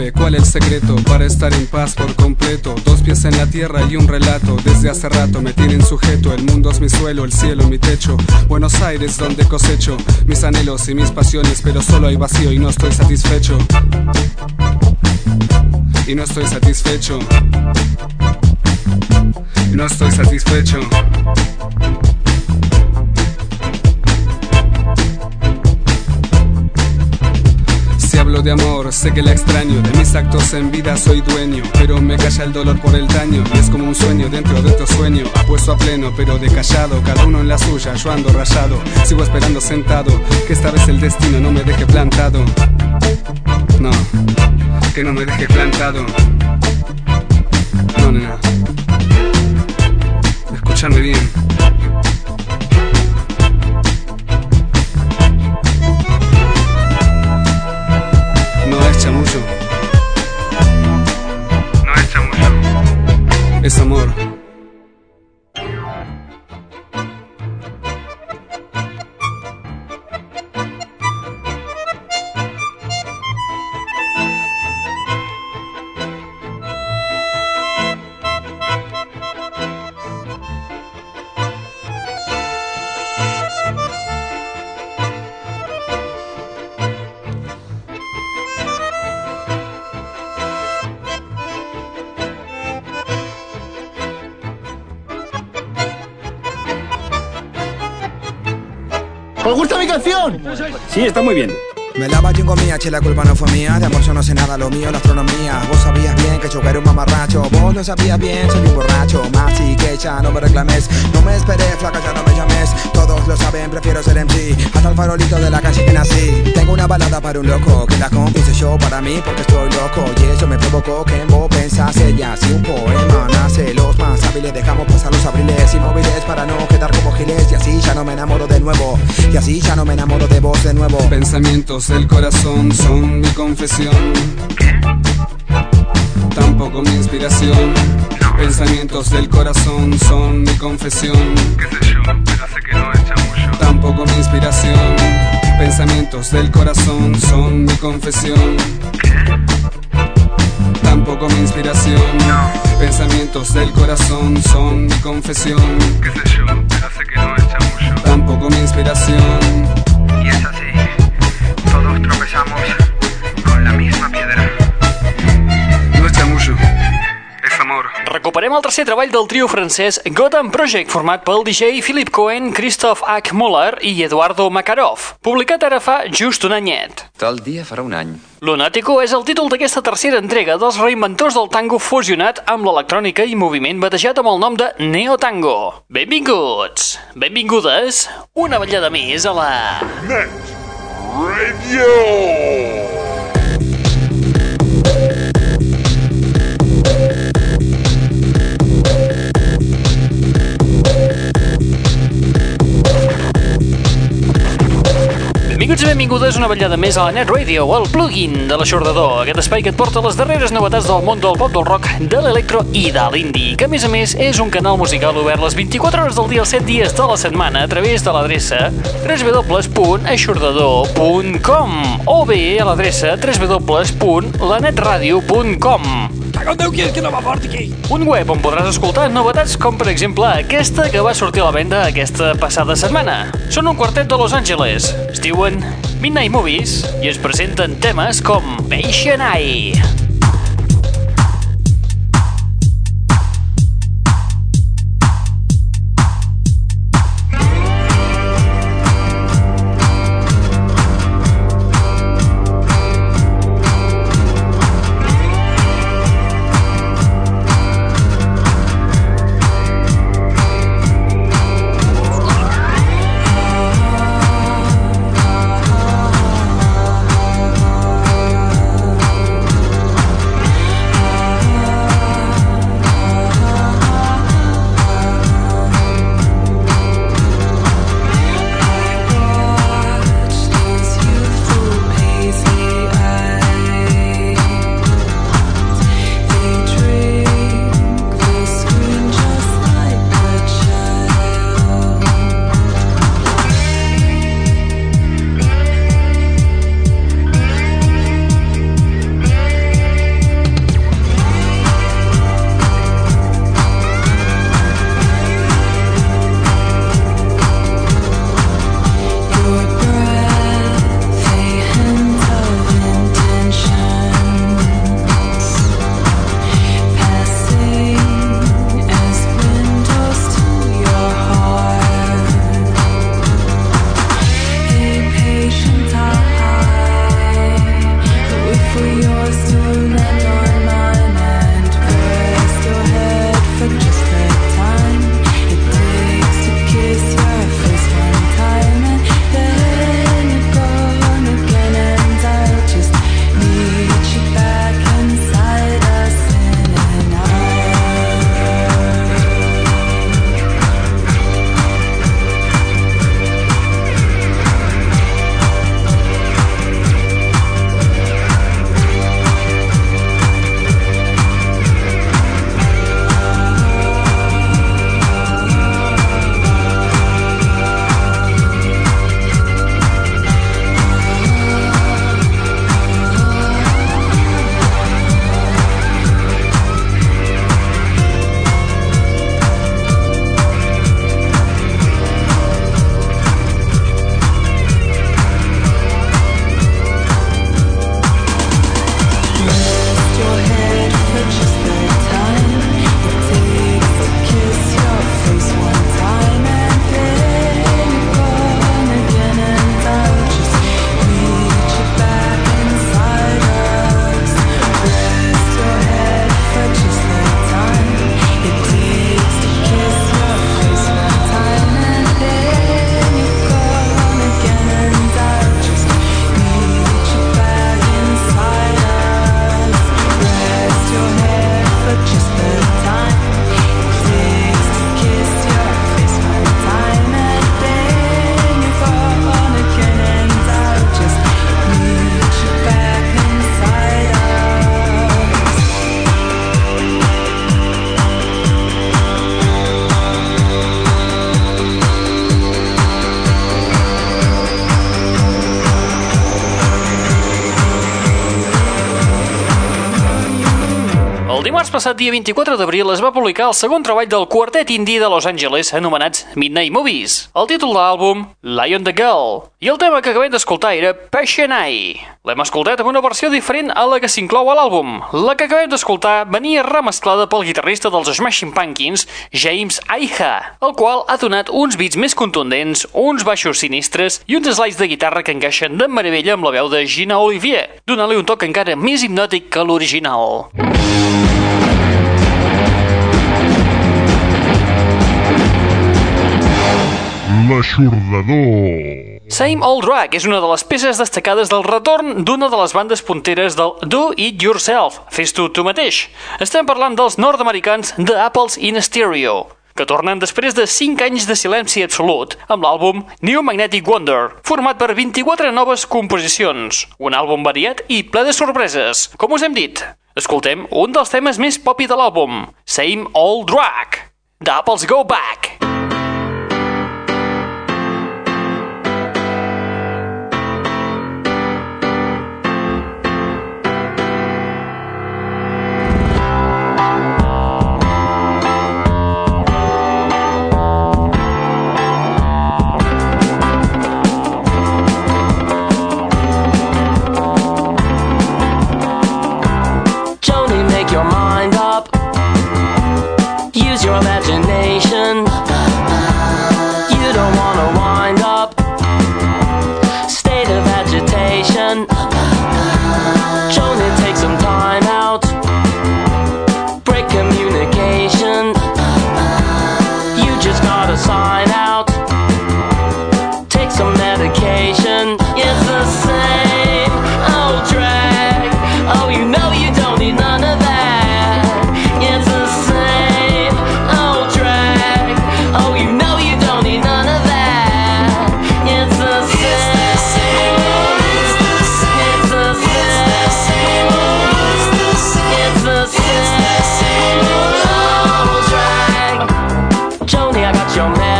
Clave? ¿Cuál el secreto para estar en paz por completo? Dos pies en la tierra y un relato. Desde hace rato me tienen sujeto. El mundo es mi suelo, el cielo mi techo. Buenos Aires donde cosecho mis anhelos y mis pasiones, pero solo hay vacío y no estoy satisfecho. Y no estoy satisfecho. Y no estoy satisfecho. De amor, sé que la extraño. De mis actos en vida soy dueño. Pero me calla el dolor por el daño. Y es como un sueño dentro de otro sueño. Apuesto a pleno, pero de callado. Cada uno en la suya, yo ando rayado. Sigo esperando sentado. Que esta vez el destino no me deje plantado. No, que no me deje plantado. No, nena. Escuchadme bien. Es amor. ¿Os gusta mi canción? Sí, está muy bien. Me lava yo comía, che, la culpa no fue mía. De amor yo no sé nada, lo mío la astronomía. Vos sabías bien que yo era un mamarracho. Vos no sabías bien, soy un borracho. Más y que ya no me reclames. No me esperé, flaca, ya no me llames. Todos lo saben, prefiero ser MC Hasta el farolito de la calle que nací. Tengo una balada para un loco Que la compuse yo para mí porque estoy loco. Y eso me provocó que en vos pensase Ya si un poema nace. Los más hábiles dejamos pasar los abriles Inmóviles para no quedar como giles. Y así ya no me enamoro de nuevo. Y así ya no me enamoro de vos de nuevo. Pensamientos del corazón son mi confesión. Tampoco mi inspiración. Pensamientos del corazón son mi confesión. Tampoco mi inspiración. Pensamientos del corazón son mi confesión. Tampoco mi inspiración. Pensamientos del corazón son mi confesión. Tampoco mi inspiración. Recuperem el tercer treball del trio francès Gotham Project, format pel DJ Philip Cohen, Christoph H. Muller i Eduardo Makarov, publicat ara fa just un anyet. Tal dia farà un any. Lunático és el títol d'aquesta tercera entrega dels reinventors del tango fusionat amb l'electrònica i moviment batejat amb el nom de Neo Tango. Benvinguts, benvingudes, una ballada més a la... Benvinguts i benvingudes una vetllada més a la Net Radio, el plugin de l'aixordador, aquest espai que et porta les darreres novetats del món del pop, del rock, de l'electro i de l'indie, que a més a més és un canal musical obert les 24 hores del dia, els 7 dies de la setmana, a través de l'adreça www.aixordador.com o bé a l'adreça www.lanetradio.com un web on podràs escoltar novetats com per exemple aquesta que va sortir a la venda aquesta passada setmana. Són un quartet de Los Angeles. Es diuen Midnight Movies i es presenten temes com Patient Eye. Dia 24 d'abril es va publicar el segon treball del quartet indie de Los Angeles anomenats Midnight Movies. El títol de l'àlbum, Lion the Girl. I el tema que acabem d'escoltar era Passion Eye. L'hem escoltat amb una versió diferent a la que s'inclou a l'àlbum. La que acabem d'escoltar venia remesclada pel guitarrista dels Smashing Pumpkins, James Iha, el qual ha donat uns beats més contundents, uns baixos sinistres i uns slides de guitarra que encaixen de meravella amb la veu de Gina Olivier, donant-li un toc encara més hipnòtic que l'original. l'aixordador. Same Old Rock és una de les peces destacades del retorn d'una de les bandes punteres del Do It Yourself, fes-t'ho tu mateix. Estem parlant dels nord-americans The Apples in Stereo, que tornen després de 5 anys de silenci absolut amb l'àlbum New Magnetic Wonder, format per 24 noves composicions, un àlbum variat i ple de sorpreses, com us hem dit. Escoltem un dels temes més popi de l'àlbum, Same Old Rag, The Apples Go Back.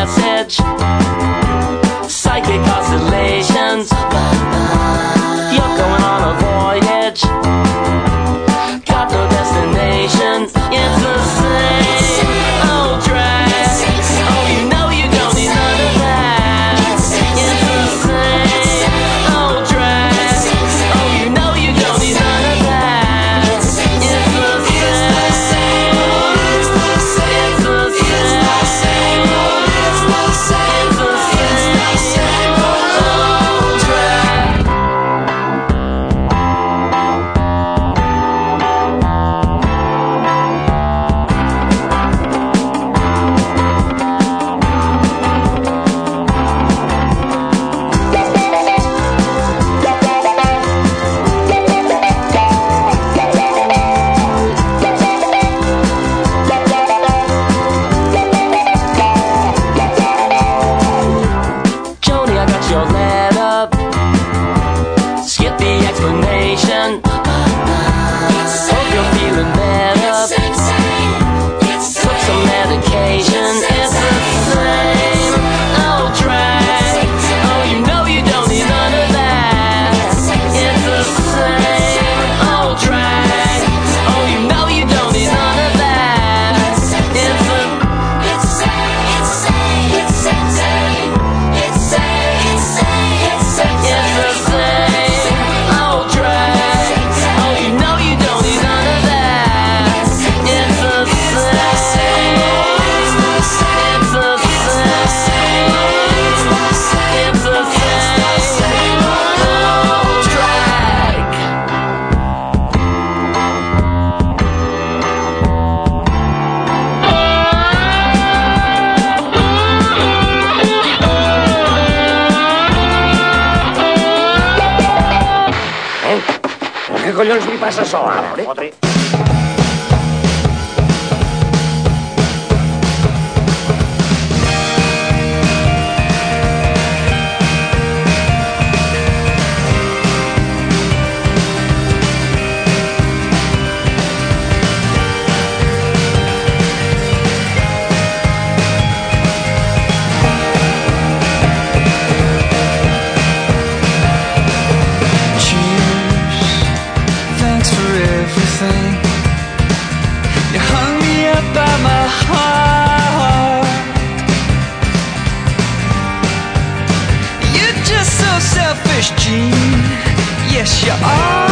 message. collons li passa sol, ara? Fotri. Eh? yes you are.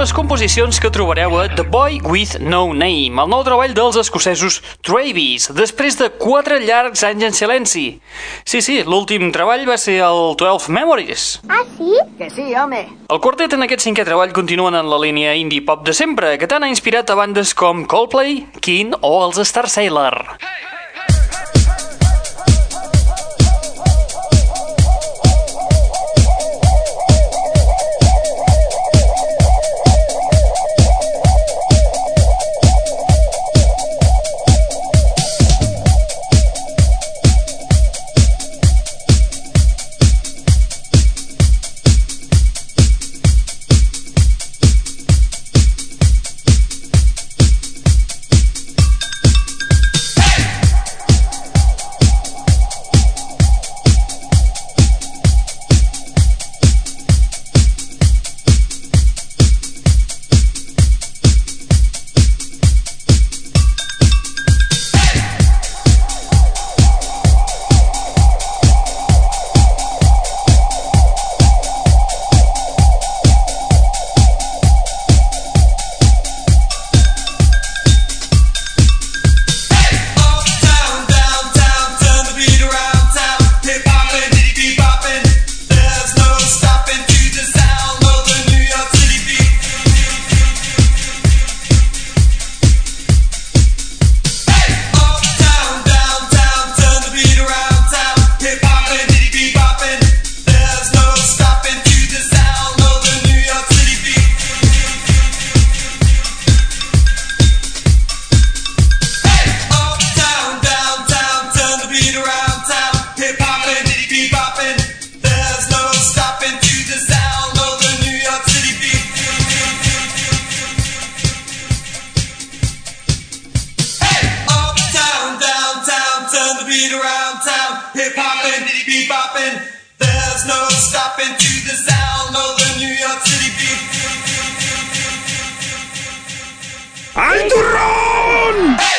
Noves composicions que trobareu a The Boy With No Name, el nou treball dels escocesos Travis, després de quatre llargs anys en silenci. Sí, sí, l'últim treball va ser el 12 Memories. Ah, sí? Que sí, home. El quartet en aquest cinquè treball continuen en la línia indie pop de sempre, que tant ha inspirat a bandes com Coldplay, Keen o els Star Sailor. beat no stopping to the sound of the New York City beat. ¡Al turrón!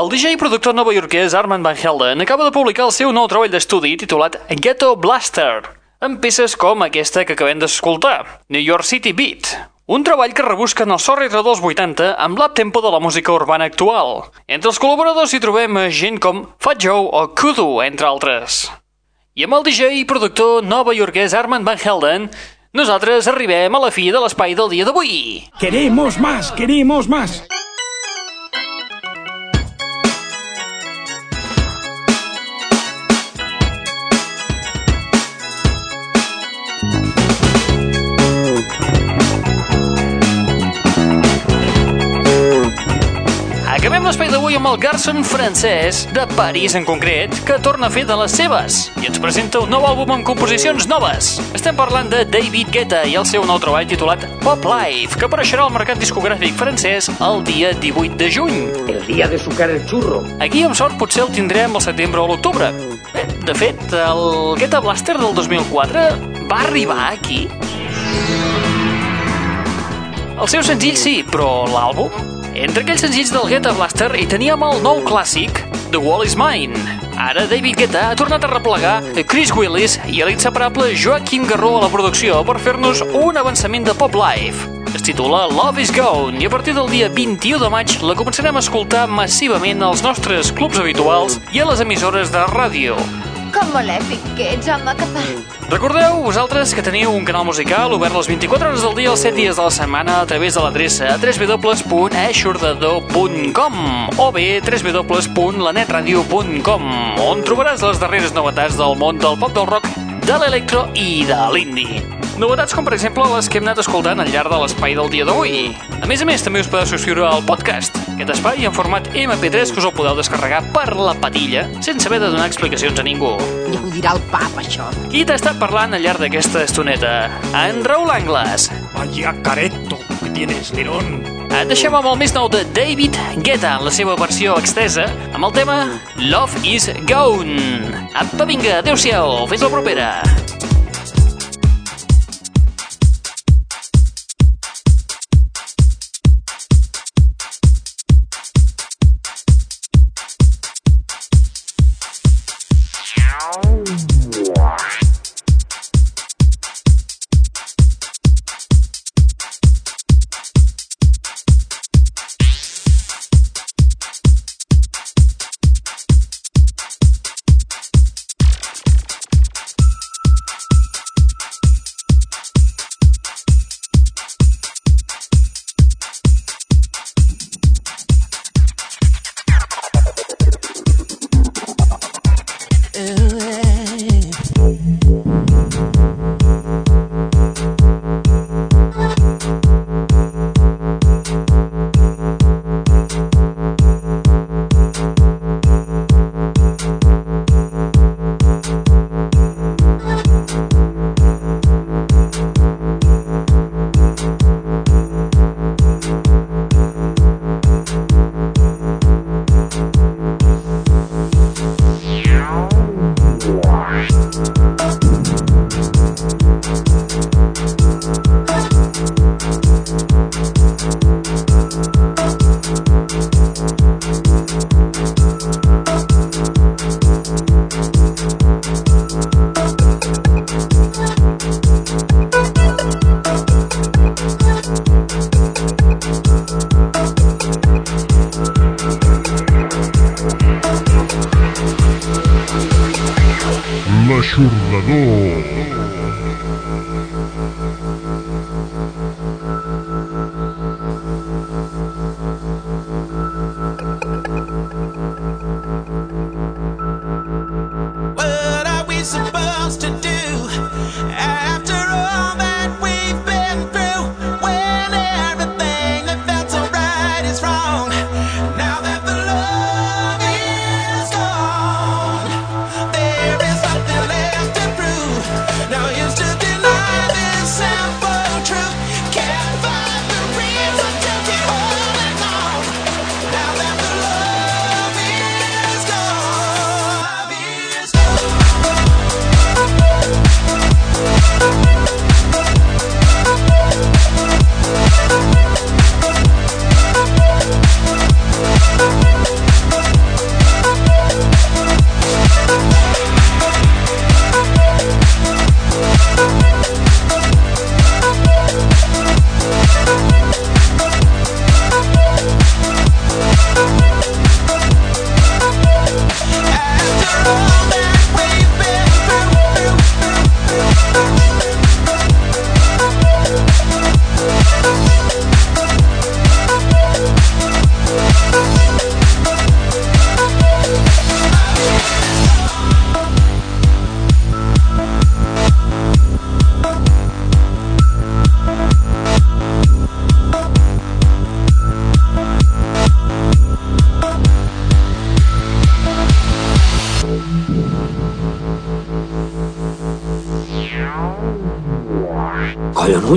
El DJ i productor novaiorquès Armand Van Helden acaba de publicar el seu nou treball d'estudi titulat Ghetto Blaster, amb peces com aquesta que acabem d'escoltar, New York City Beat, un treball que rebusca en el so retro dels 80 amb l'ap-tempo de la música urbana actual. Entre els col·laboradors hi trobem gent com Fat Joe o Kudu, entre altres. I amb el DJ i productor novaiorquès Armand Van Helden, nosaltres arribem a la fi de l'espai del dia d'avui. Queremos más, queremos más. Amb el garçon francès, de París en concret, que torna a fer de les seves i ens presenta un nou àlbum amb composicions noves. Estem parlant de David Guetta i el seu nou treball titulat Pop Life, que apareixerà al mercat discogràfic francès el dia 18 de juny. El día de sucar el churro. Aquí, amb sort, potser el tindrem al setembre o l'octubre. De fet, el Guetta Blaster del 2004 va arribar aquí. El seu senzill sí, però l'àlbum? Entre aquells senzills del Guetta Blaster hi teníem el nou clàssic, The Wall is Mine. Ara David Guetta ha tornat a replegar Chris Willis i l'inseparable Joaquim Garró a la producció per fer-nos un avançament de Pop Life. Es titula Love is Gone i a partir del dia 21 de maig la començarem a escoltar massivament als nostres clubs habituals i a les emissores de ràdio. Com malèfic que ets, home, que fa... Recordeu, vosaltres, que teniu un canal musical obert les 24 hores del dia els 7 dies de la setmana a través de l'adreça www.eixordador.com o bé www.lanetradio.com on trobaràs les darreres novetats del món del pop del rock, de l'electro i de l'indie. Novetats com, per exemple, les que hem anat escoltant al llarg de l'espai del dia d'avui. A més a més, també us podeu subscriure al podcast, aquest espai en format MP3 que us el podeu descarregar per la patilla sense haver de donar explicacions a ningú. Ja ho dirà el pap, això. Qui t'ha estat parlant al llarg d'aquesta estoneta? En Raül Angles. Vaya careto que tienes, Lirón. Et deixem amb el més nou de David Guetta en la seva versió extesa amb el tema Love is Gone. Apa, vinga, adeu-siau, fins la propera. Bye.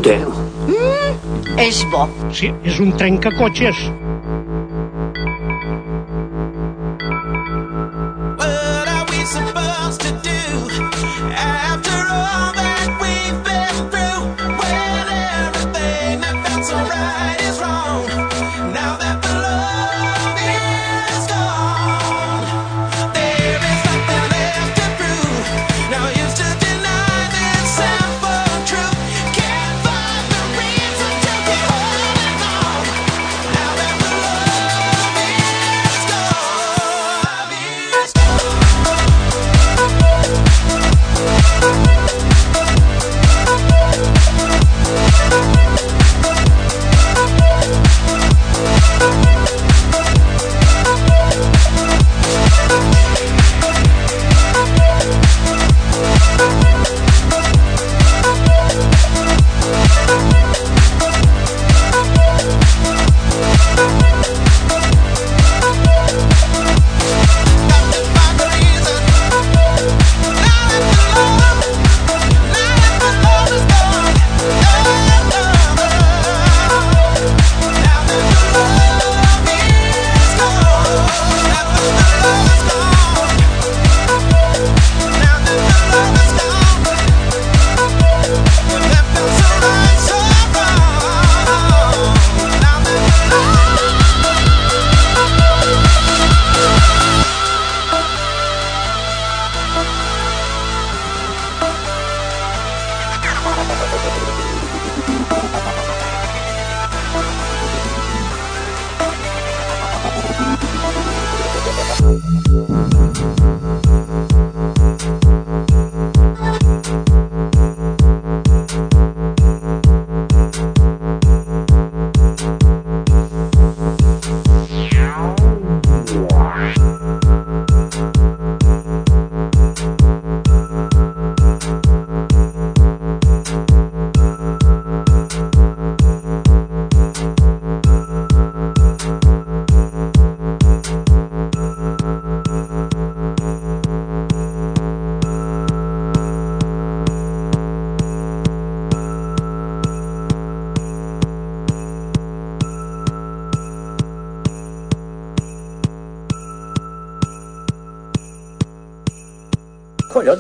begut. Mm, és bo. Sí, és un trencacotxes.